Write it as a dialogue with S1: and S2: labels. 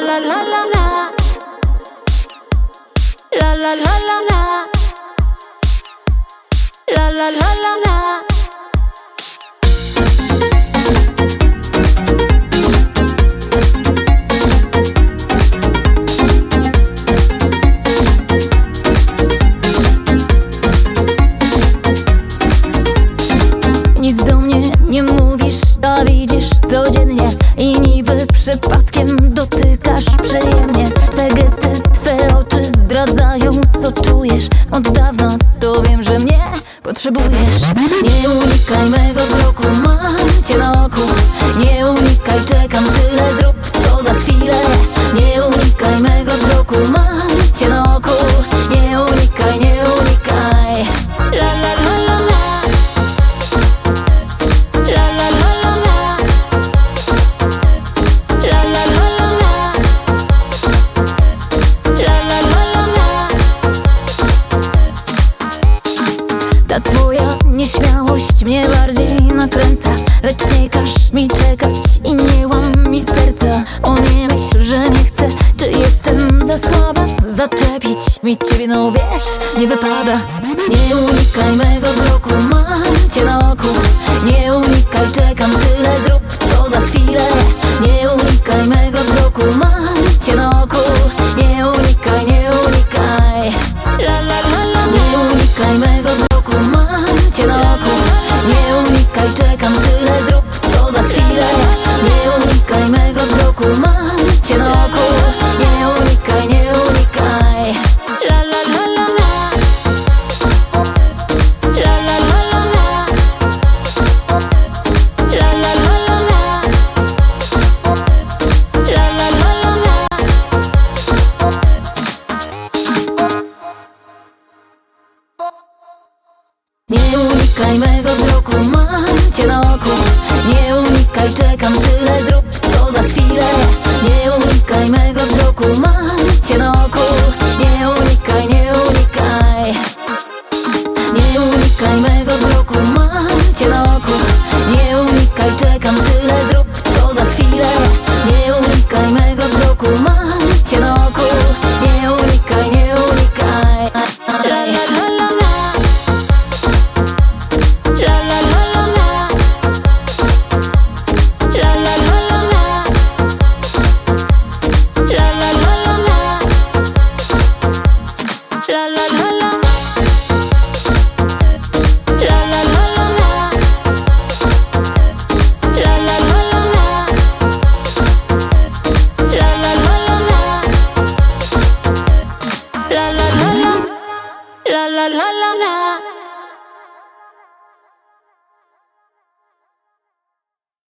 S1: la la la la la La la la la la La la la la Nic do mnie nie mówisz, to widzisz codziennie I niby przypadkiem dotykasz To wiem, że mnie potrzebujesz. Nie unikaj mego wzroku Mam cię na oku. Nie Ta twoja nieśmiałość mnie bardziej nakręca. Lecz nie każ mi czekać i nie łam mi serca. O nie myśl, że nie chcę, czy jestem za słaba? Zaczepić mi ciebie, no wiesz, nie wypada. Nie unikaj mego wzroku, mam unikaj mego wzroku, mam cię na oku. Nie unikaj, czekam, ty 啦啦啦。